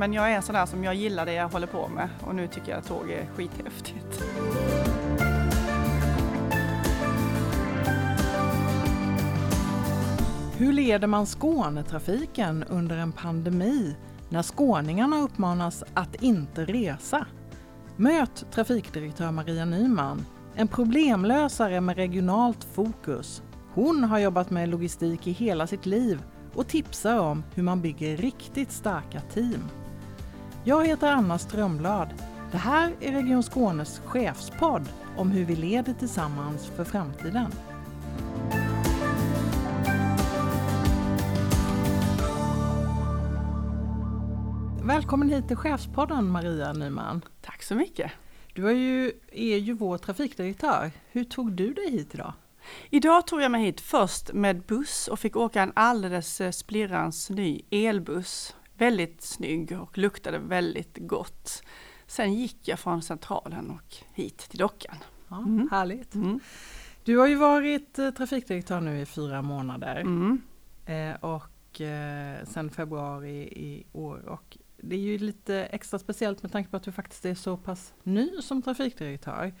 Men jag är en sån där som jag gillar det jag håller på med och nu tycker jag att tåg är skithäftigt. Hur leder man Skånetrafiken under en pandemi när skåningarna uppmanas att inte resa? Möt trafikdirektör Maria Nyman, en problemlösare med regionalt fokus. Hon har jobbat med logistik i hela sitt liv och tipsar om hur man bygger riktigt starka team. Jag heter Anna Strömblad. Det här är Region Skånes chefspodd om hur vi leder tillsammans för framtiden. Välkommen hit till Chefspodden Maria Nyman. Tack så mycket. Du är ju, är ju vår trafikdirektör. Hur tog du dig hit idag? Idag tog jag mig hit först med buss och fick åka en alldeles eh, splirrans ny elbuss. Väldigt snygg och luktade väldigt gott. Sen gick jag från Centralen och hit till dockan. Ja, mm. Härligt. Mm. Du har ju varit eh, trafikdirektör nu i fyra månader. Mm. Eh, och eh, sen februari i år. Och det är ju lite extra speciellt med tanke på att du faktiskt är så pass ny som trafikdirektör.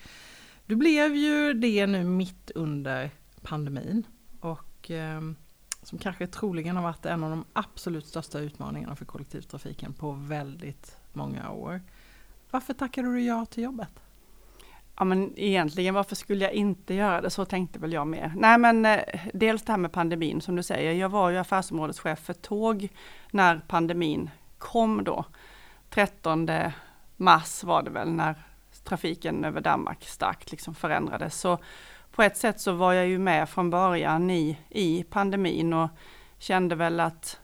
Du blev ju det nu mitt under pandemin och eh, som kanske troligen har varit en av de absolut största utmaningarna för kollektivtrafiken på väldigt många år. Varför tackade du ja till jobbet? Ja men egentligen varför skulle jag inte göra det? Så tänkte väl jag mer. Nej men eh, dels det här med pandemin som du säger. Jag var ju affärsområdeschef för tåg när pandemin kom då. 13 mars var det väl när trafiken över Danmark starkt liksom förändrades. Så på ett sätt så var jag ju med från början i, i pandemin och kände väl att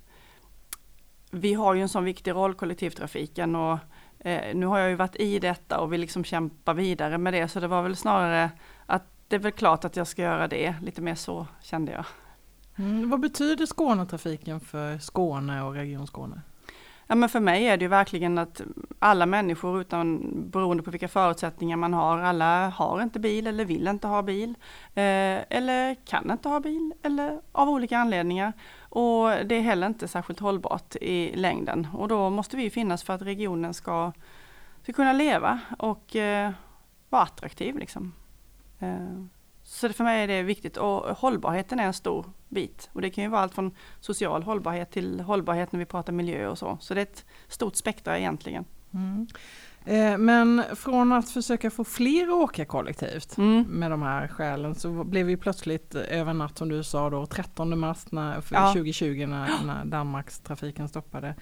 vi har ju en sån viktig roll kollektivtrafiken och eh, nu har jag ju varit i detta och vill liksom kämpa vidare med det så det var väl snarare att det är väl klart att jag ska göra det, lite mer så kände jag. Mm, vad betyder Skånetrafiken för Skåne och Region Skåne? Ja, men för mig är det ju verkligen att alla människor, utan beroende på vilka förutsättningar man har, alla har inte bil eller vill inte ha bil, eh, eller kan inte ha bil, eller av olika anledningar. Och det är heller inte särskilt hållbart i längden. Och då måste vi finnas för att regionen ska, ska kunna leva och eh, vara attraktiv. Liksom. Eh, så för mig är det viktigt och hållbarheten är en stor bit. Och det kan ju vara allt från social hållbarhet till hållbarhet när vi pratar miljö och så. Så det är ett stort spektra egentligen. Mm. Eh, men från att försöka få fler att åka kollektivt mm. med de här skälen så blev vi plötsligt över natt som du sa då 13 mars när, ja. 2020 när, när Danmarks trafiken stoppade.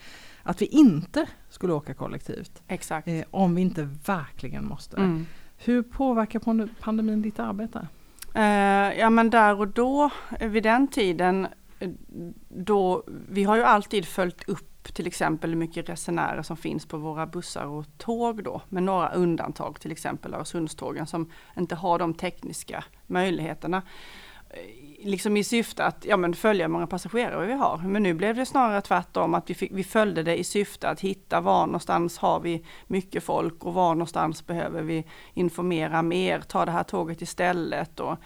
Att vi inte skulle åka kollektivt. Exakt. Eh, om vi inte verkligen måste. Mm. Hur påverkar pandemin ditt arbete? Uh, ja men där och då, vid den tiden, eh, då, vi har ju alltid följt upp till exempel hur mycket resenärer som finns på våra bussar och tåg då, med några undantag, till exempel Öresundstågen som inte har de tekniska möjligheterna liksom i syfte att ja, men följa hur många passagerare vi har. Men nu blev det snarare tvärtom, att vi, fick, vi följde det i syfte att hitta var någonstans har vi mycket folk och var någonstans behöver vi informera mer, ta det här tåget istället. Och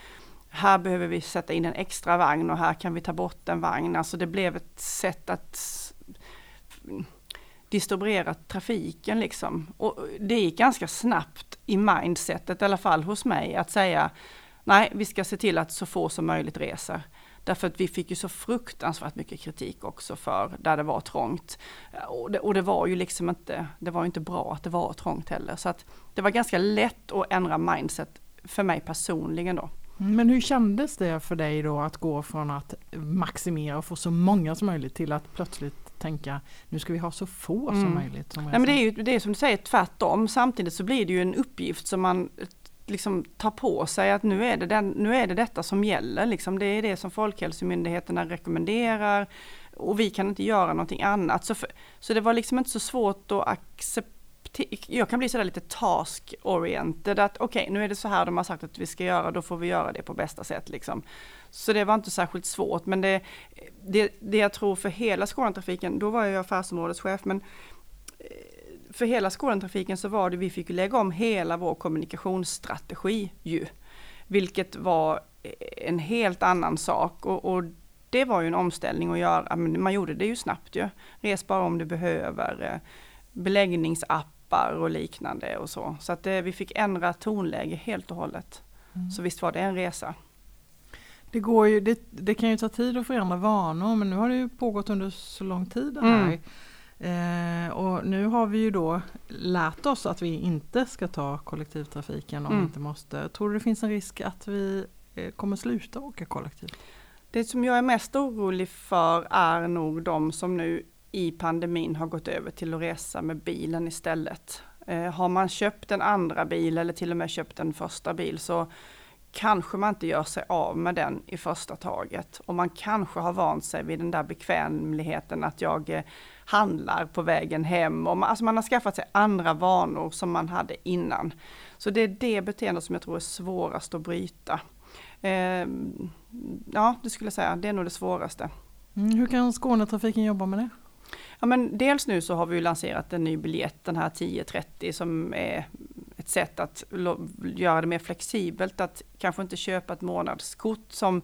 här behöver vi sätta in en extra vagn och här kan vi ta bort en vagn. Alltså det blev ett sätt att distribuera trafiken liksom. Och det gick ganska snabbt i mindsetet, i alla fall hos mig, att säga nej, vi ska se till att så få som möjligt reser. Därför att vi fick ju så fruktansvärt mycket kritik också för där det var trångt. Och det, och det var ju liksom inte, det var inte bra att det var trångt heller. Så att det var ganska lätt att ändra mindset för mig personligen då. Men hur kändes det för dig då att gå från att maximera och få så många som möjligt till att plötsligt tänka nu ska vi ha så få som mm. möjligt? Som Nej, men det är ju det är som du säger tvärtom. Samtidigt så blir det ju en uppgift som man liksom ta på sig att nu är det, den, nu är det detta som gäller. Liksom. Det är det som Folkhälsomyndigheterna rekommenderar och vi kan inte göra någonting annat. Så, för, så det var liksom inte så svårt att acceptera jag kan bli sådär lite task-oriented, att okej, okay, nu är det så här de har sagt att vi ska göra, då får vi göra det på bästa sätt. Liksom. Så det var inte särskilt svårt, men det, det, det jag tror för hela Skånetrafiken, då var jag affärsområdeschef, men eh, för hela Skånetrafiken så var det, vi fick lägga om hela vår kommunikationsstrategi ju. Vilket var en helt annan sak och, och det var ju en omställning att göra, men man gjorde det ju snabbt ju. Res bara om du behöver. beläggningsappar och liknande och så. Så att det, vi fick ändra tonläge helt och hållet. Mm. Så visst var det en resa. Det, går ju, det, det, kan ju ta tid att förändra vanor men nu har det ju pågått under så lång tid det här. Mm. Eh, och nu har vi ju då lärt oss att vi inte ska ta kollektivtrafiken om mm. vi inte måste. Tror du det finns en risk att vi eh, kommer sluta åka kollektivt? Det som jag är mest orolig för är nog de som nu i pandemin har gått över till att resa med bilen istället. Eh, har man köpt en andra bil eller till och med köpt en första bil så kanske man inte gör sig av med den i första taget. Och man kanske har vant sig vid den där bekvämligheten att jag eh, handlar på vägen hem. Och man, alltså man har skaffat sig andra vanor som man hade innan. Så det är det beteendet som jag tror är svårast att bryta. Eh, ja, det skulle jag säga, det är nog det svåraste. Mm, hur kan Skånetrafiken jobba med det? Ja, men dels nu så har vi lanserat en ny biljett, den här 1030, som är ett sätt att göra det mer flexibelt, att kanske inte köpa ett månadskort som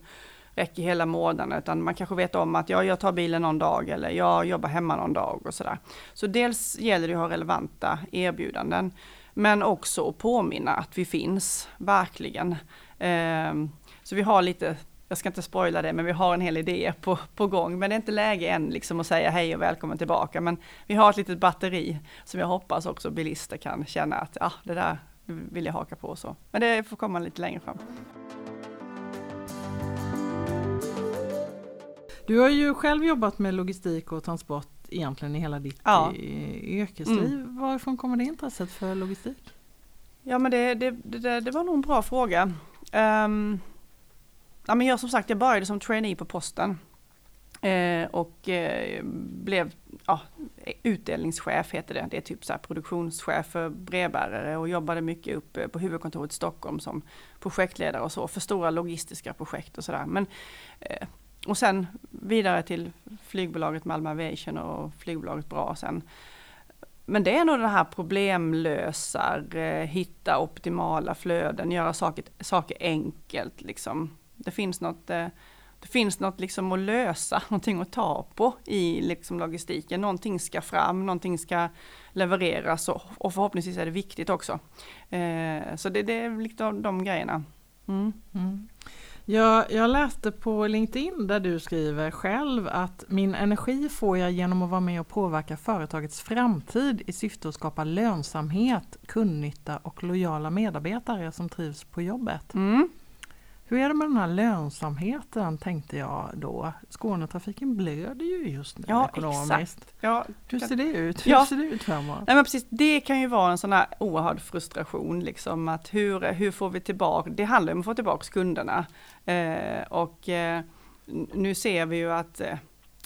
räcker hela månaden, utan man kanske vet om att ja, jag tar bilen någon dag eller jag jobbar hemma någon dag och sådär. Så dels gäller det att ha relevanta erbjudanden, men också att påminna att vi finns, verkligen. Ehm, så vi har lite jag ska inte spoila det, men vi har en hel idé på, på gång. Men det är inte läge än liksom att säga hej och välkommen tillbaka. Men vi har ett litet batteri som jag hoppas också bilister kan känna att ja, det där vill jag haka på. så. Men det får komma lite längre fram. Du har ju själv jobbat med logistik och transport egentligen i hela ditt ja. yrkesliv. Mm. Varifrån kommer det intresset för logistik? Ja men det, det, det, det var nog en bra fråga. Um, ja, men jag som sagt, jag började som trainee på posten. Eh, och eh, blev ja, utdelningschef heter det. Det är typ så här produktionschef för brevbärare och jobbade mycket uppe på huvudkontoret i Stockholm som projektledare och så för stora logistiska projekt och sådär. Men eh, och sen vidare till flygbolaget Malmö Aviation och flygbolaget Bra sen. Men det är nog det här problemlösar, eh, hitta optimala flöden, göra saker, saker enkelt liksom det finns något, eh, det finns något liksom att lösa, någonting att ta på i liksom logistiken. Någonting ska fram, någonting ska levereras och, och förhoppningsvis är det viktigt också. Eh, så det, det är liksom de grejerna. Mm. Mm. Jag, jag läste på LinkedIn där du skriver själv att min energi får jag genom att vara med och påverka företagets framtid i syfte att skapa lönsamhet, kundnytta och lojala medarbetare som trivs på jobbet. Mm. Hur är det med den här lönsamheten tänkte jag då. Skånetrafiken blöder ju just nu ja, ekonomiskt. Exakt. Ja, Hur ser det ut? Hur ja. ser det ut framåt? Nej, men precis, det kan ju vara en sån här oerhörd frustration. Liksom, att hur, hur får vi tillbaka, det handlar om att få tillbaka kunderna. Eh, och eh, nu ser vi ju att eh,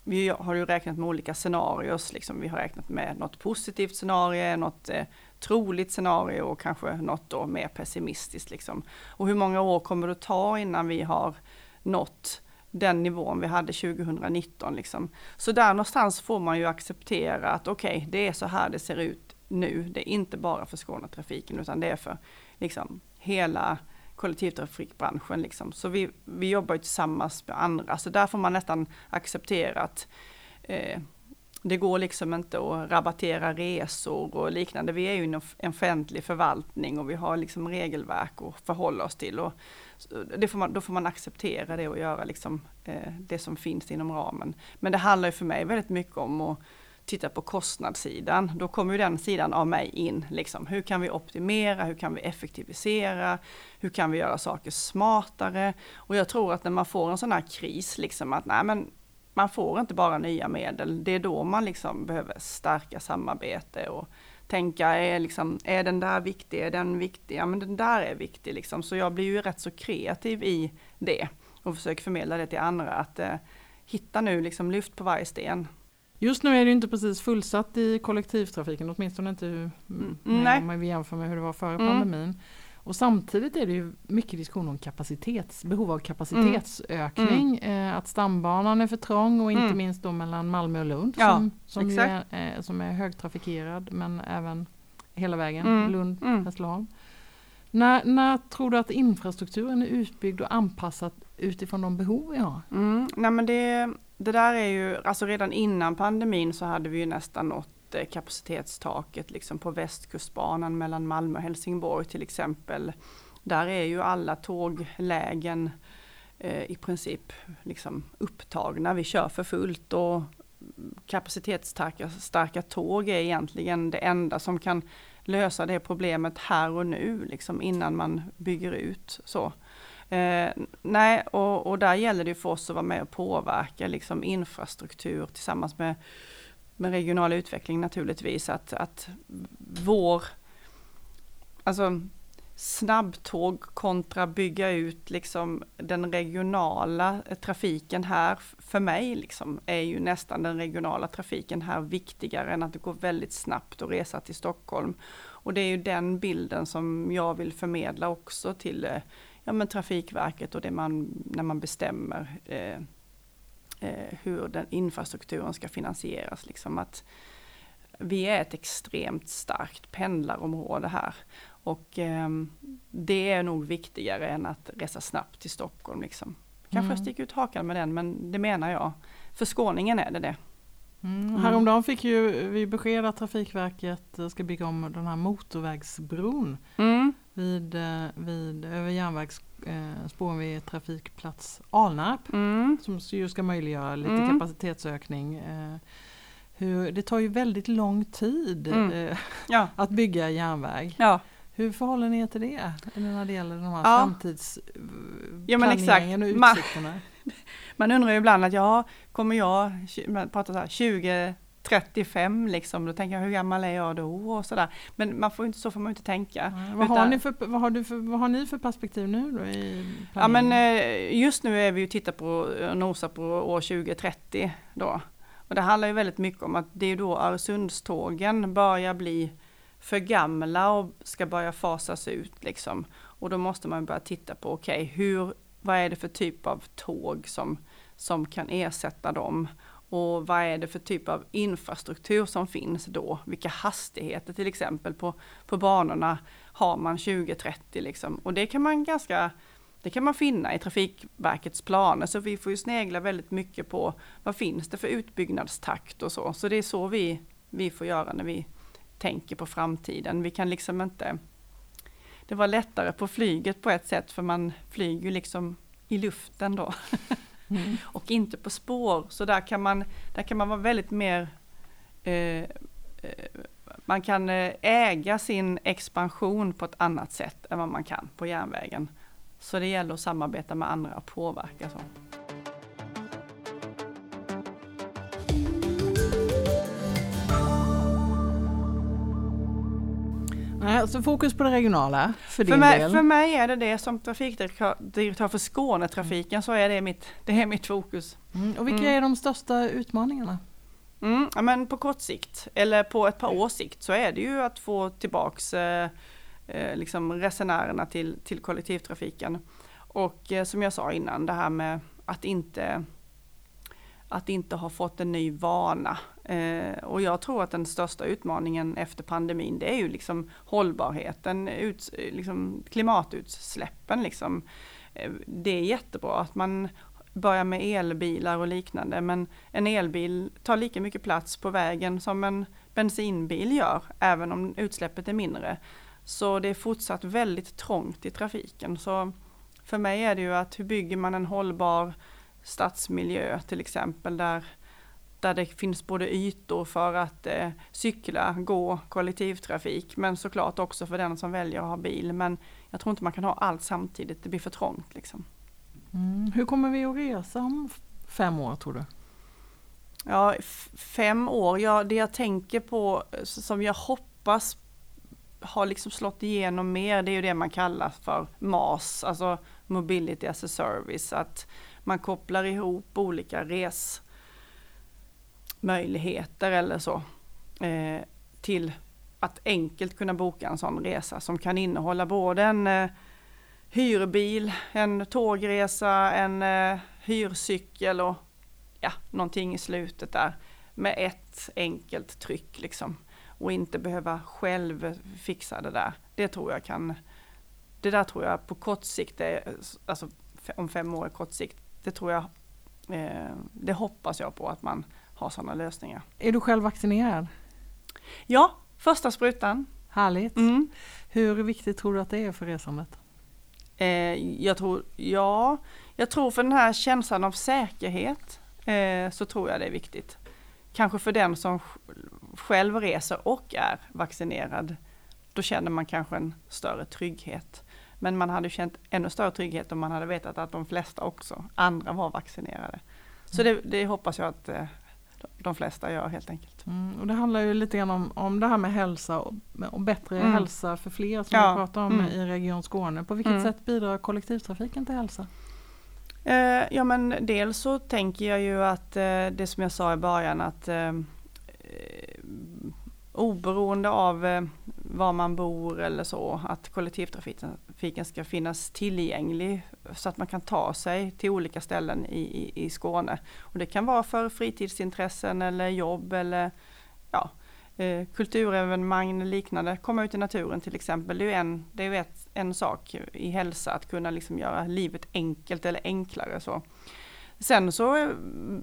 vi har ju räknat med olika scenarios. Liksom. Vi har räknat med något positivt scenario, något eh, troligt scenario och kanske något då mer pessimistiskt. Liksom. Och hur många år kommer det att ta innan vi har nått den nivån vi hade 2019. Liksom. Så där någonstans får man ju acceptera att okej, okay, det är så här det ser ut nu. Det är inte bara för Skånetrafiken utan det är för liksom, hela kollektivtrafikbranschen. Liksom. Så vi, vi jobbar ju tillsammans med andra, så där får man nästan acceptera att eh, det går liksom inte att rabattera resor och liknande. Vi är ju en offentlig förvaltning och vi har liksom regelverk att förhålla oss till. Och det får man, då får man acceptera det och göra liksom, eh, det som finns inom ramen. Men det handlar ju för mig väldigt mycket om att titta på kostnadssidan. Då kommer ju den sidan av mig in. Liksom. Hur kan vi optimera? Hur kan vi effektivisera? Hur kan vi göra saker smartare? Och jag tror att när man får en sån här kris, liksom att nej men man får inte bara nya medel. Det är då man liksom behöver stärka samarbete och tänka, är, liksom, är den där viktig, är den viktig? Ja men den där är viktig liksom. Så jag blir ju rätt så kreativ i det och försöker förmedla det till andra att eh, hitta nu liksom lyft på varje sten. Just nu är det inte precis fullsatt i kollektivtrafiken, åtminstone inte mm. om man jämför med hur det var före mm. pandemin. Och samtidigt är det ju mycket diskussion om kapacitets, behov av kapacitetsökning. Mm. Eh, att stambanan är för trång och inte mm. minst då mellan Malmö och Lund ja, som, som, är, eh, som är högtrafikerad men även hela vägen mm. Lund, mm. Hässleholm. När, när tror du att infrastrukturen är utbyggd och anpassad utifrån de behov vi har? Mm. Nej men det, det där är ju, alltså redan innan pandemin så hade vi ju nästan nått kapacitetstaket liksom på västkustbanan mellan Malmö och Helsingborg till exempel. Där är ju alla tåglägen eh, i princip liksom upptagna. Vi kör för fullt och kapacitetsstarka starka tåg är egentligen det enda som kan lösa det problemet här och nu, liksom innan man bygger ut. Så. Eh, nej, och, och, där gäller det för oss att vara med och påverka liksom infrastruktur tillsammans med, med regional utveckling naturligtvis. Att, att vår, alltså snabbtåg kontra bygga ut liksom den regionala trafiken här, för mig liksom, är ju nästan den regionala trafiken här viktigare än att det går väldigt snabbt att resa till Stockholm. Och det är ju den bilden som jag vill förmedla också till eh, ja, men Trafikverket och det man, när man bestämmer eh, eh, hur den infrastrukturen ska finansieras. Liksom att vi är ett extremt starkt pendlarområde här och eh, det är nog viktigare än att resa snabbt till Stockholm. Liksom. Kanske mm. jag sticker ut hakan med den, men det menar jag. För skåningen är det det. Mm. Häromdagen fick ju vi besked att Trafikverket ska bygga om den här motorvägsbron mm. Vid, eh, vid, över järnvägsspåren eh, vid trafikplats Alnarp. Mm. Som ju ska möjliggöra lite mm. kapacitetsökning. Eh, hur, det tar ju väldigt lång tid mm. eh, ja. att bygga järnväg. Ja. Hur förhåller ni er till det när det gäller de här ja. framtidsplaneringen ja, och utsikterna? Man, man undrar ju ibland att ja, kommer jag, man pratar så här, 20 35 liksom, då tänker jag hur gammal är jag då och sådär. Men man får inte, så får man inte tänka. Ja, vad, har ni för, vad, har du för, vad har ni för perspektiv nu då i Ja men eh, just nu är vi ju tittar på och nosar på år 2030 då. Och det handlar ju väldigt mycket om att det är då Öresundstågen börjar bli för gamla och ska börja fasas ut liksom. Och då måste man börja titta på, okej, okay, hur, vad är det för typ av tåg som, som kan ersätta dem? Och vad är det för typ av infrastruktur som finns då? Vilka hastigheter till exempel på, på banorna har man 2030 liksom? Och det kan man ganska det kan man finna i Trafikverkets planer, så vi får ju snegla väldigt mycket på vad finns det för utbyggnadstakt och så. Så det är så vi, vi får göra när vi tänker på framtiden. Vi kan liksom inte... Det var lättare på flyget på ett sätt, för man flyger ju liksom i luften då. Mm. och inte på spår. Så där kan man, där kan man vara väldigt mer eh, eh man kan eh, äga sin expansion på ett annat sätt än vad man kan på järnvägen. Så det gäller att samarbeta med andra och påverka. Så. Så fokus på det regionala för din för mig, del? För mig är det det som trafikdirektör för Skånetrafiken så är det mitt, det är mitt fokus. Mm. Och vilka mm. är de största utmaningarna? Mm, ja, men på kort sikt, eller på ett par års sikt, så är det ju att få tillbaks eh, eh, liksom resenärerna till, till kollektivtrafiken. Och eh, som jag sa innan, det här med att inte att inte ha fått en ny vana. Eh, och jag tror att den största utmaningen efter pandemin, det är ju liksom hållbarheten, ut, liksom klimatutsläppen liksom. Eh, det är jättebra att man börjar med elbilar och liknande, men en elbil tar lika mycket plats på vägen som en bensinbil gör, även om utsläppet är mindre. Så det är fortsatt väldigt trångt i trafiken. Så för mig är det ju att hur bygger man en hållbar stadsmiljö till exempel där, där det finns både ytor för att eh, cykla, gå, kollektivtrafik men såklart också för den som väljer att ha bil. Men jag tror inte man kan ha allt samtidigt, det blir för trångt. Liksom. Mm. Hur kommer vi att resa om fem år tror du? Ja, fem år, ja, det jag tänker på som jag hoppas har liksom slått igenom mer, det är ju det man kallar för MAS, alltså Mobility as a Service. Att man kopplar ihop olika resmöjligheter eller så eh, till att enkelt kunna boka en sån resa som kan innehålla både en eh, hyrbil, en tågresa, en eh, hyrcykel och ja, någonting i slutet där med ett enkelt tryck liksom och inte behöva själv fixa det där. Det tror jag kan, det där tror jag på kort sikt, är, alltså om fem år är kort sikt, det tror jag, eh, det hoppas jag på att man har sådana lösningar. Är du själv vaccinerad? Ja, första sprutan. Härligt. Mm. Hur viktigt tror du att det är för resandet? Eh, jag tror, ja, jag tror för den här känslan av säkerhet eh, så tror jag det är viktigt. Kanske för den som själv reser och är vaccinerad. Då känner man kanske en större trygghet. Men man hade känt ännu större trygghet om man hade vetat att de flesta också, andra var vaccinerade. Så det, det hoppas jag att eh, de flesta gör helt enkelt. Mm, och det handlar ju lite grann om, om det här med hälsa och, och bättre Mm. hälsa för fler som Ja, vi pratar om mm. i Region Skåne. På vilket Mm. sätt bidrar kollektivtrafiken till hälsa? Eh, ja men dels så tänker jag ju att eh, det som jag sa i början att eh, oberoende av eh, var man bor eller så, att kollektivtrafiken ska finnas tillgänglig så att man kan ta sig till olika ställen i, i, i Skåne. Och det kan vara för fritidsintressen eller jobb eller ja, eh, kulturevenemang eller liknande. Komma ut i naturen till exempel, det är ju en, det är ju ett, en sak i hälsa att kunna liksom göra livet enkelt eller enklare. Så. Sen så,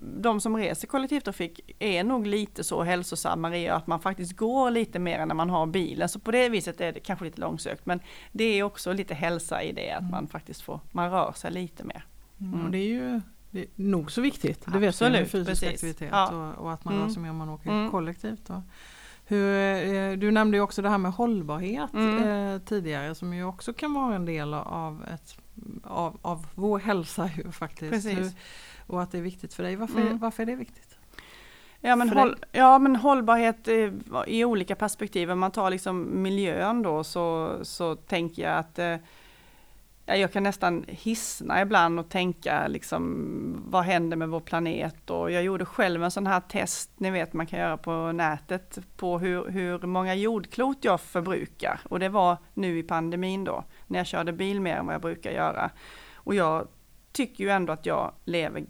de som reser kollektivtrafik är nog lite så hälsosammare i att man faktiskt går lite mer när man har bilen. Så på det viset är det kanske lite långsökt. Men det är också lite hälsa i det att Mm. man faktiskt får, man rör sig lite mer. Mm. Och det är ju det är nog så viktigt. Det vet vi med fysisk precis. aktivitet Ja. och, och att man Mm. rör sig mer om man åker Mm. kollektivt. Och hur, eh, du nämnde ju också det här med hållbarhet Mm. eh, tidigare som ju också kan vara en del av, ett, av, av vår hälsa ju faktiskt. Precis. Hur, och att det är viktigt för dig. Varför, Mm. varför är det viktigt? Ja men, håll, ja men hållbarhet eh, i olika perspektiv. Om man tar liksom miljön då så, så tänker jag att eh, ja, jag kan nästan hissna ibland och tänka liksom vad händer med vår planet? Och jag gjorde själv en sån här test, ni vet man kan göra på nätet, på hur, hur många jordklot jag förbrukar. Och det var nu i pandemin då, när jag körde bil mer än vad jag brukar göra. Och jag tycker ju ändå att jag lever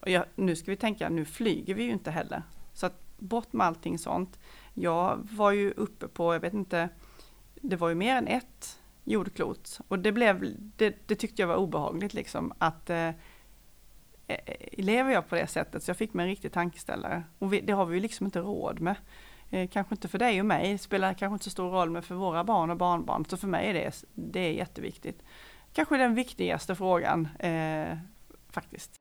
och jag, nu ska vi tänka, nu flyger vi ju inte heller. Så att bort med allting sånt. Jag var ju uppe på, jag vet inte, det var ju mer än ett jordklot. Och det, blev, det, det tyckte jag var obehagligt liksom. Att eh, eh, lever jag på det sättet? Så jag fick mig en riktig tankeställare. Och vi, det har vi ju liksom inte råd med. Eh, kanske inte för dig och mig, det spelar kanske inte så stor roll, men för våra barn och barnbarn. Så för mig är det, det är jätteviktigt. Kanske den viktigaste frågan eh, faktiskt.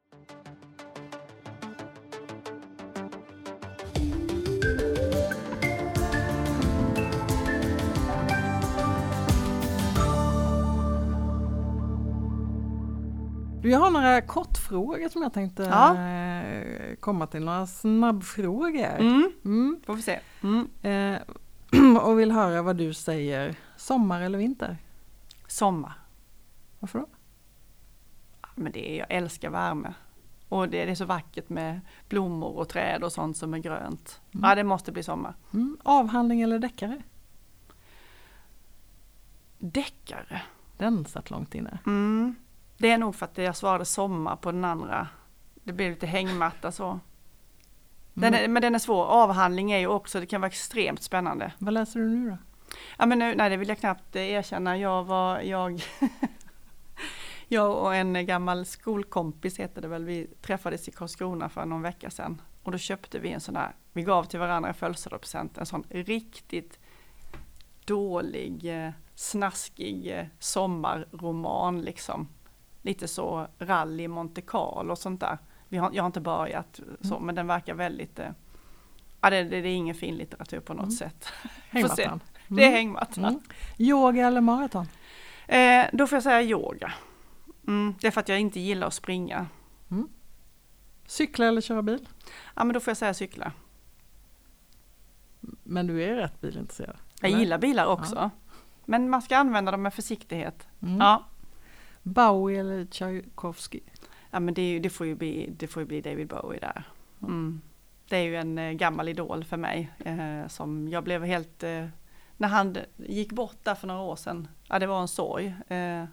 Du, jag har några kortfrågor som jag tänkte Ja. eh, komma till. Några snabbfrågor. Mm. Mm. Får vi se. Mm. Eh, och vill höra vad du säger. Sommar eller vinter? Sommar. Varför då? Men det är, jag älskar värme. Och det, det är så vackert med blommor och träd och sånt som är grönt. Mm. Ja, det måste bli sommar. Mm. Avhandling eller deckare? Deckare. Den satt långt inne. Mm. Det är nog för att jag svarade sommar på den andra. Det blir lite hängmatta så. Den Mm. är, men den är svår. Avhandling är ju också, det kan vara extremt spännande. Vad läser du nu då? Ja, men nu, nej, det vill jag knappt eh, erkänna. Jag var, jag, jag och en gammal skolkompis heter det väl, vi träffades i Karlskrona för någon vecka sedan. Och då köpte vi en sån där, vi gav till varandra i födelsedagspresent, en sån riktigt dålig, eh, snaskig eh, sommarroman liksom. Lite så rally Monte Carlo och sånt där. Vi har, jag har inte börjat så, men den verkar väldigt, eh, ja det, det, det är ingen fin litteratur på något Mm. sätt. Hängmattan. Det är Mm. hängmattan. Mm. Yoga eller maraton? Eh, då får jag säga yoga. Mm, det är för att jag inte gillar att springa. Cykla eller köra bil? Ja men då får jag säga cykla. Men du är rätt bilintresserad? Jag eller? gillar bilar också. Men man ska använda dem med försiktighet. Mm. Ja. Bowie eller Tchaikovsky? ja men det, ju, det, får ju bli, det får ju bli David Bowie där. Mm. Det är ju en eh, gammal idol för mig. Eh, som jag blev helt, eh, när han gick bort där för några år sedan. Ja det var en sorg. Eh,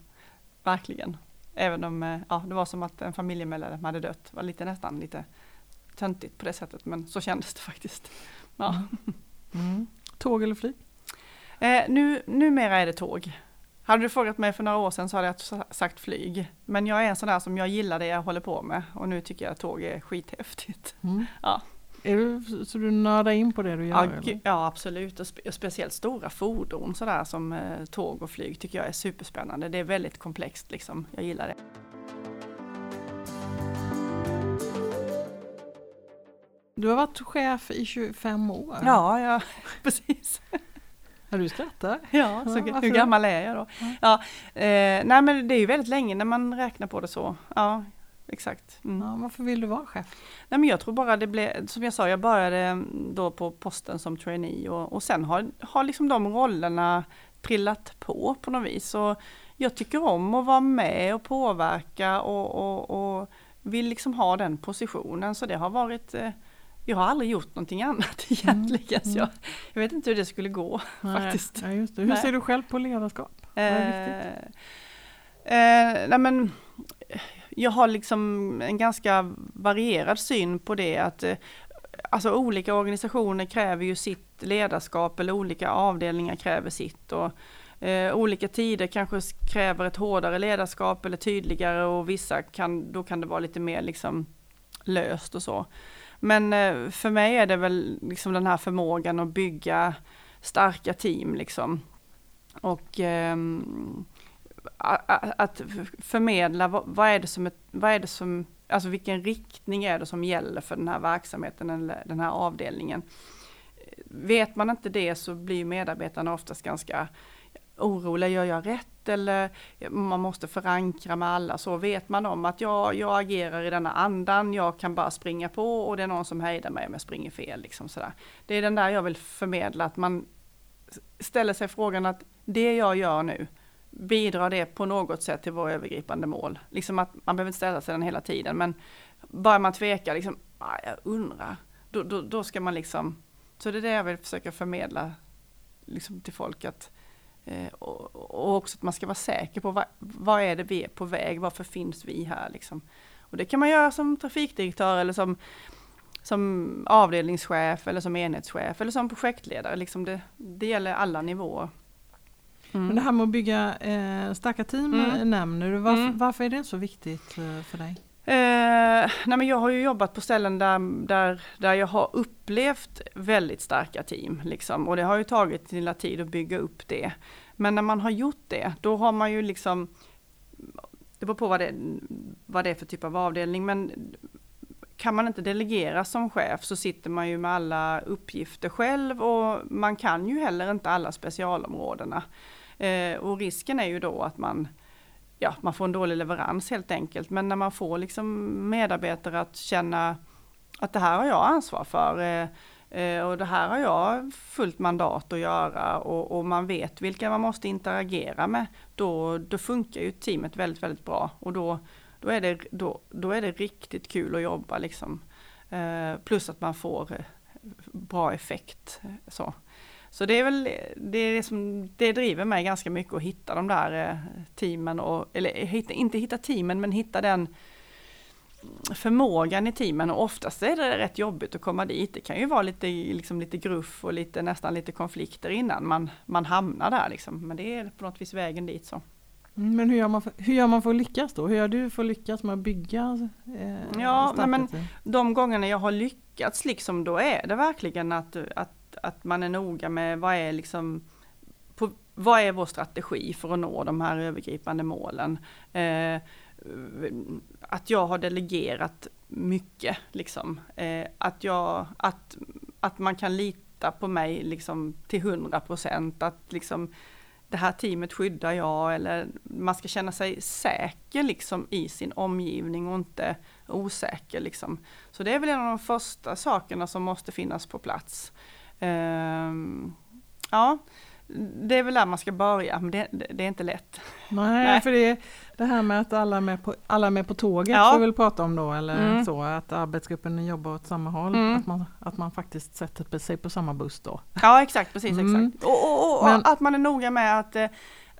verkligen. Även om eh, ja, det var som att en familjemedlem hade dött. Det var lite nästan lite töntigt på det sättet men så kändes det faktiskt. Ja. Mm. Tåg eller flyg? Eh, nu, numera är det tåg. Hade du frågat mig för några år sedan så hade jag sa- sagt flyg. Men jag är en sån där som jag gillar det jag håller på med och nu tycker jag att tåg är skithäftigt. Mm. Ja. Är du, så du nördar in på det du gör? Ja, ja absolut, och, spe, speciellt stora fordon sådär som eh, tåg och flyg tycker jag är superspännande. Det är väldigt komplext liksom, jag gillar det. Du har varit chef i 25 år. Ja, ja precis. Ja, du skrattar. Ja, så ja, hur gammal är jag då? Ja. eh, nej men det är ju väldigt länge när man räknar på det så. Ja, exakt. Mm. Ja, varför vill du vara chef? Nej men jag tror bara det blev, som jag sa, jag började då på posten som trainee och, och sen har, har liksom de rollerna trillat på på något vis. Och jag tycker om att vara med och påverka och, och, och vill liksom ha den positionen så det har varit eh, jag har aldrig gjort någonting annat egentligen. Mm. Så jag, jag, vet inte hur det skulle gå nej, faktiskt. Ja, just det. Hur nej. ser du själv på ledarskap? Vad är eh, eh, nej men, jag har liksom en ganska varierad syn på det att eh, alltså olika organisationer kräver ju sitt ledarskap eller olika avdelningar kräver sitt. Och, eh, olika tider kanske kräver ett hårdare ledarskap eller tydligare och vissa kan, då kan det vara lite mer liksom löst och så. Men eh, för mig är det väl liksom den här förmågan att bygga starka team liksom. Och ehm, att förmedla vad är det som, vad är det som, alltså vilken riktning är det som gäller för den här verksamheten eller den här avdelningen. Vet man inte det så blir medarbetarna oftast ganska oroliga, gör jag rätt eller man måste förankra med alla. Så vet man om att jag, jag agerar i denna andan, jag kan bara springa på och det är någon som hejdar mig om jag springer fel. Liksom sådär. Det är den där jag vill förmedla, att man ställer sig frågan att det jag gör nu, bidrar det på något sätt till våra övergripande mål? Liksom att man behöver inte ställa sig den hela tiden, men bara man tvekar, liksom, ah, jag undrar, då, då, då ska man liksom, så det är det jag vill försöka förmedla liksom till folk, att och, och, också att man ska vara säker på vad, vad är det vi är på väg, varför finns vi här liksom. Och det kan man göra som trafikdirektör eller som, som avdelningschef eller som enhetschef eller som projektledare. Liksom det, det gäller alla nivåer. Mm. Men det här med att bygga eh, starka team mm. nämner du. Varför, mm. varför är det så viktigt eh, för dig? Eh, nej men jag har ju jobbat på ställen där, där, där jag har upplevt väldigt starka team. Liksom, och det har ju tagit sin tid att bygga upp det. Men när man har gjort det, då har man ju liksom, det beror på vad det, vad det är för typ av avdelning, men kan man inte delegera som chef så sitter man ju med alla uppgifter själv och man kan ju heller inte alla specialområdena. Eh, och risken är ju då att man ja, man får en dålig leverans helt enkelt. Men när man får liksom medarbetare att känna att det här har jag ansvar för eh, eh, och det här har jag fullt mandat att göra och, och, man vet vilka man måste interagera med. Då, då funkar ju teamet väldigt, väldigt bra och då, då, är, det, då, då är det riktigt kul att jobba liksom. Eh, plus att man får eh, bra effekt. Så. Så det är väl det, är det som det driver mig ganska mycket att hitta de där eh, teamen och, eller hitta, inte hitta teamen men hitta den förmågan i teamen och oftast är det rätt jobbigt att komma dit. Det kan ju vara lite, liksom lite gruff och lite, nästan lite konflikter innan man, man hamnar där liksom. Men det är på något vis vägen dit så. Mm, men hur gör, man för, hur gör man för att lyckas då? Hur gör du för att lyckas med att bygga eh, Ja, men de gångerna jag har lyckats liksom, då är det verkligen att, att att man är noga med vad är liksom på, vad är vår strategi för att nå de här övergripande målen? Eh, att jag har delegerat mycket, liksom. Eh, att, jag, att, att man kan lita på mig liksom, till 100 procent. Att liksom, det här teamet skyddar jag eller man ska känna sig säker liksom, i sin omgivning och inte osäker. Liksom. Så det är väl en av de första sakerna som måste finnas på plats. Um, ja, det är väl där man ska börja, men det, det är inte lätt. Nej, Nej, för det, det här med att alla är med på, alla med på tåget ja. får vi väl prata om då, eller mm. så, att arbetsgruppen jobbar åt samma håll, mm. att, man, att man faktiskt sätter sig på samma buss då. Ja, exakt, precis, mm. exakt. Och, och, och men, att man är noga med att eh,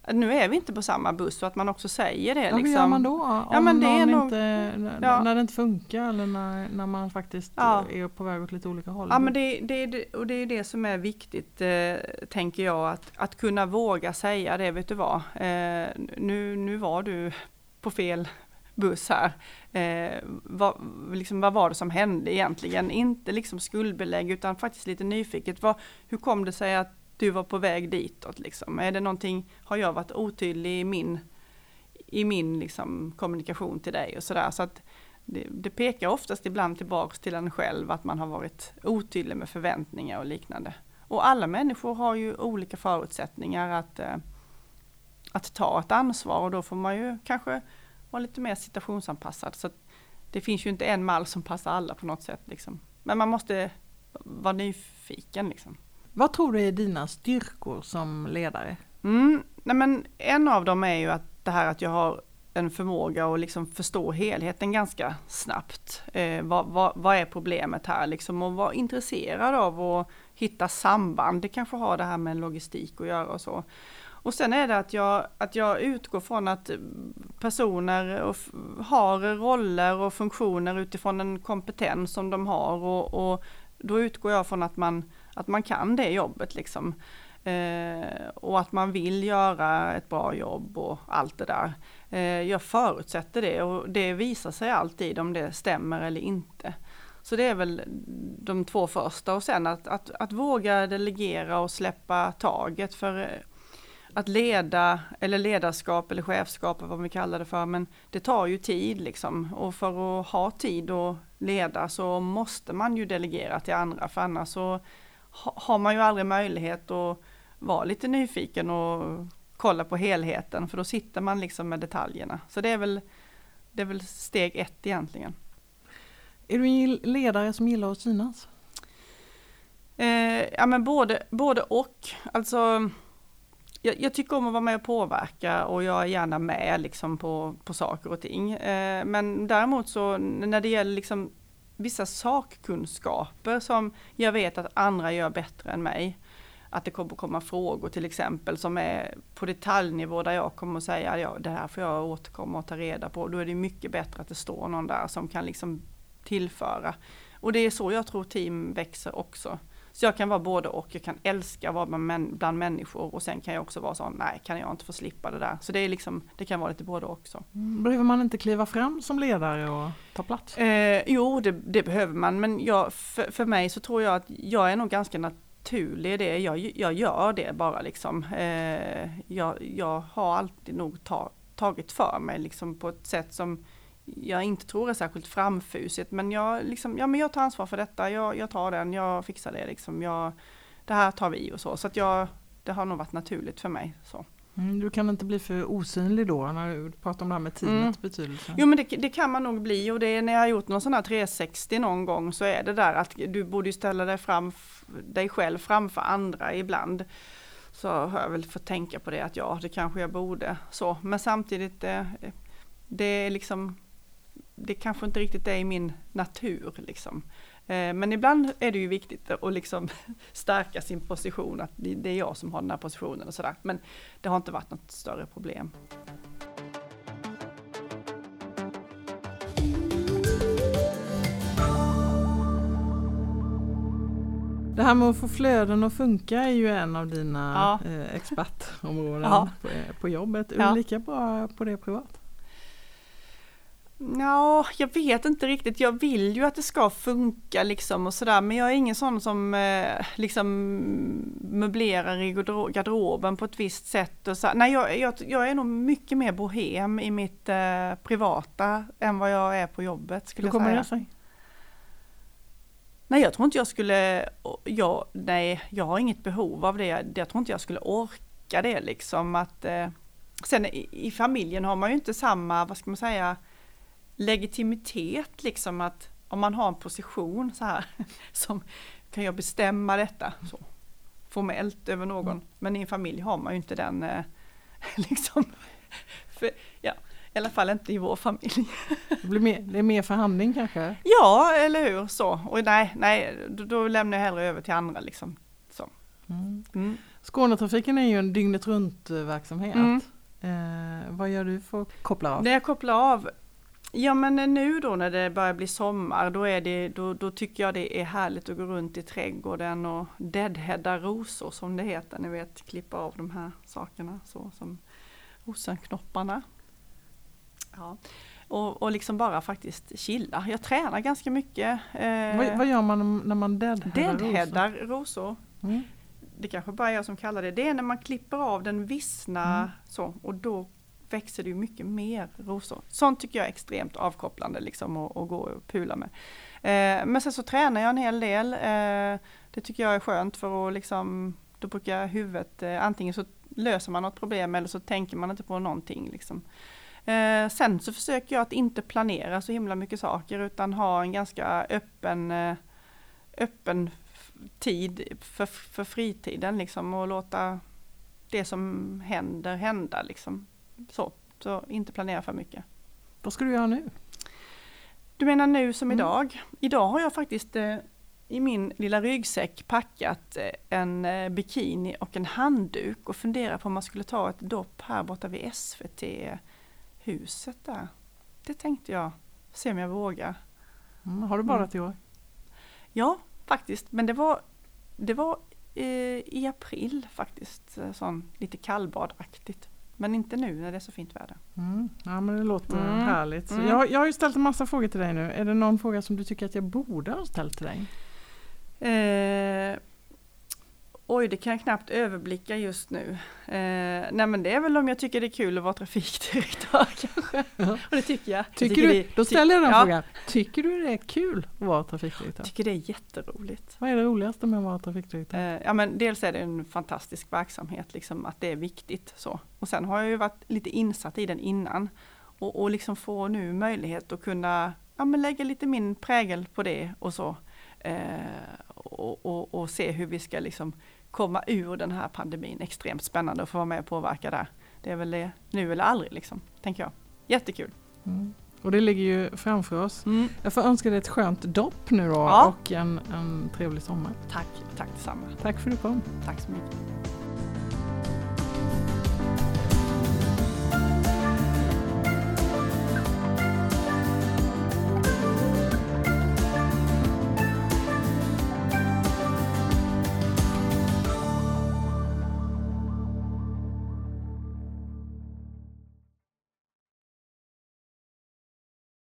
nu är vi inte på samma buss och att man också säger det. Ja, liksom. Hur gör man då? Om ja, men det är nog, inte, ja. När det inte funkar eller när, när man faktiskt ja. är på väg åt lite olika håll? Ja men det, det, och det är det som är viktigt eh, tänker jag att, att kunna våga säga det, vet du vad, eh, nu, nu var du på fel buss här. Eh, vad, liksom, vad var det som hände egentligen? Inte liksom skuldbelägg utan faktiskt lite nyfiket. Vad, hur kom det sig att du var på väg ditåt? Liksom? Är det någonting, har jag varit otydlig i min, i min liksom, kommunikation till dig och sådär? Så att det, det pekar oftast ibland tillbaks till en själv att man har varit otydlig med förväntningar och liknande. Och alla människor har ju olika förutsättningar att, eh, att ta ett ansvar och då får man ju kanske vara lite mer situationsanpassad. Så det finns ju inte en mall som passar alla på något sätt. Liksom. Men man måste vara nyfiken. Liksom. Vad tror du är dina styrkor som ledare? Mm, nej men en av dem är ju att det här att jag har en förmåga att liksom förstå helheten ganska snabbt. Eh, vad, vad, vad, är problemet här liksom och vara intresserad av att hitta samband. Det kanske har det här med logistik att göra och så. Och sen är det att jag, att jag utgår från att personer har roller och funktioner utifrån en kompetens som de har och, och då utgår jag från att man, att man kan det jobbet liksom. Eh, och att man vill göra ett bra jobb och allt det där. Eh, jag förutsätter det och det visar sig alltid om det stämmer eller inte. Så det är väl de två första och sen att, att, att våga delegera och släppa taget för eh, att leda eller ledarskap eller chefskap vad vi kallar det för men det tar ju tid liksom och för att ha tid att leda så måste man ju delegera till andra för annars så har man ju aldrig möjlighet att vara lite nyfiken och kolla på helheten för då sitter man liksom med detaljerna. Så det är väl, det är väl steg ett egentligen. Är du en ledare som gillar att synas? Eh, ja men både, både och. Alltså, jag, jag, tycker om att vara med och påverka och jag är gärna med liksom på, på saker och ting. Eh, men däremot så när det gäller liksom vissa sakkunskaper som jag vet att andra gör bättre än mig, att det kommer komma frågor till exempel som är på detaljnivå där jag kommer att säga ja, det här får jag återkomma och ta reda på. Då är det mycket bättre att det står någon där som kan liksom tillföra. Och det är så jag tror team växer också. Så jag kan vara både och, jag kan älska att vara bland människor och sen kan jag också vara sån, nej kan jag inte få slippa det där. Så det är liksom, det kan vara lite både och också. Mm, behöver man inte kliva fram som ledare och ta plats? Eh, jo, det, det, behöver man, men jag, för, för mig så tror jag att jag är nog ganska naturlig i det. Jag, jag gör det bara liksom. Eh, jag, jag har alltid nog ta, tagit för mig liksom på ett sätt som jag inte tror är särskilt framfusigt men jag, liksom, ja, men jag tar ansvar för detta, jag, jag tar den, jag fixar det liksom. Jag, det här tar vi och så. Så att jag, det har nog varit naturligt för mig. Så. Mm, du kan inte bli för osynlig då när du pratar om det här med teamets mm. betydelse? Jo men det, det, kan man nog bli och det är när jag har gjort någon sån här 360 någon gång så är det där att du borde ställa dig, fram, dig själv framför andra ibland. Så har jag väl fått tänka på det att ja det kanske jag borde så men samtidigt det, det är liksom det kanske inte riktigt är i min natur liksom. Eh, men ibland är det ju viktigt att liksom stärka sin position, att det är jag som har den här positionen och sådär. Men det har inte varit något större problem. Det här med att få flöden att funka är ju en av dina ja. Eh, expertområden ja. på, på jobbet. Är du ja. lika bra på det privat? Ja, jag vet inte riktigt. Jag vill ju att det ska funka liksom och sådär, men jag är ingen sån som eh, liksom möblerar i garderoben på ett visst sätt. Och så. Nej, jag, jag, jag är nog mycket mer bohem i mitt eh, privata än vad jag är på jobbet. Skulle Hur kommer det sig? Nej, jag tror inte jag skulle, jag, nej, jag har inget behov av det. Jag tror inte jag skulle orka det liksom. Att, eh, sen i, i familjen har man ju inte samma, vad ska man säga, legitimitet liksom att om man har en position så här som kan jag bestämma detta så formellt över någon. Mm. Men i en familj har man ju inte den eh, liksom. För, ja, i alla fall inte i vår familj. Det, blir mer, det är mer förhandling kanske? Ja, eller hur så. Och nej, nej då, då lämnar jag hellre över till andra liksom. Så. Mm. Mm. Skånetrafiken är ju en dygnet runt verksamhet. Mm. Eh, vad gör du för att koppla av? När jag kopplar av Ja men nu då när det börjar bli sommar då, är det, då, då tycker jag det är härligt att gå runt i trädgården och deadheada rosor som det heter, ni vet klippa av de här sakerna så som rosenknopparna. Ja. och, och liksom bara faktiskt chilla. Jag tränar ganska mycket. Eh, vad, vad, gör man när man deadheadar deadheadar rosor? rosor. Mm. Det kanske bara är jag som kallar det. Det är när man klipper av den vissna mm. så och då växer det ju mycket mer rosor. Sånt tycker jag är extremt avkopplande liksom att, att gå och pula med. Eh, men sen så tränar jag en hel del. Eh, det tycker jag är skönt för att liksom, då brukar huvudet, eh, antingen så löser man något problem eller så tänker man inte på någonting. Liksom. Eh, sen så försöker jag att inte planera så himla mycket saker utan ha en ganska öppen, eh, öppen tid för, för fritiden liksom och låta det som händer hända liksom. Så, så inte planera för mycket. Vad ska du göra nu? Du menar nu som mm. idag? Idag har jag faktiskt eh, i min lilla ryggsäck packat eh, en eh, bikini och en handduk och funderar på om man skulle ta ett dopp här borta vid SVT huset där. Det tänkte jag, se om jag vågar. Mm, har du badat mm. i år? Ja, faktiskt, men det var, det var eh, i april faktiskt, eh, sån lite kallbadaktigt. Men inte nu när det är så fint väder. Mm. Ja men det låter mm. härligt. Mm. Jag, jag har ju ställt en massa frågor till dig nu. Är det någon fråga som du tycker att jag borde ha ställt till dig? Eh, Oj, det kan jag knappt överblicka just nu. Eh, nej men det är väl om jag tycker det är kul att vara trafikdirektör kanske. Ja. Och det tycker jag. Tycker tycker du, det, då ställer jag den ja. frågan. Tycker du det är kul att vara trafikdirektör? Jag tycker det är jätteroligt. Vad är det roligaste med att vara trafikdirektör? Eh, ja men dels är det en fantastisk verksamhet, liksom att det är viktigt så. Och sen har jag ju varit lite insatt i den innan. Och, och liksom få nu möjlighet att kunna ja, men lägga lite min prägel på det och så. Eh, och, och, och, se hur vi ska liksom komma ur den här pandemin. Extremt spännande att få vara med och påverka där. Det är väl det nu eller aldrig liksom, tänker jag. Jättekul! Mm. Och det ligger ju framför oss. Mm. Jag får önska dig ett skönt dopp nu då ja. och en, en trevlig sommar. Tack, tack detsamma. Tack för att du kom. Tack så mycket.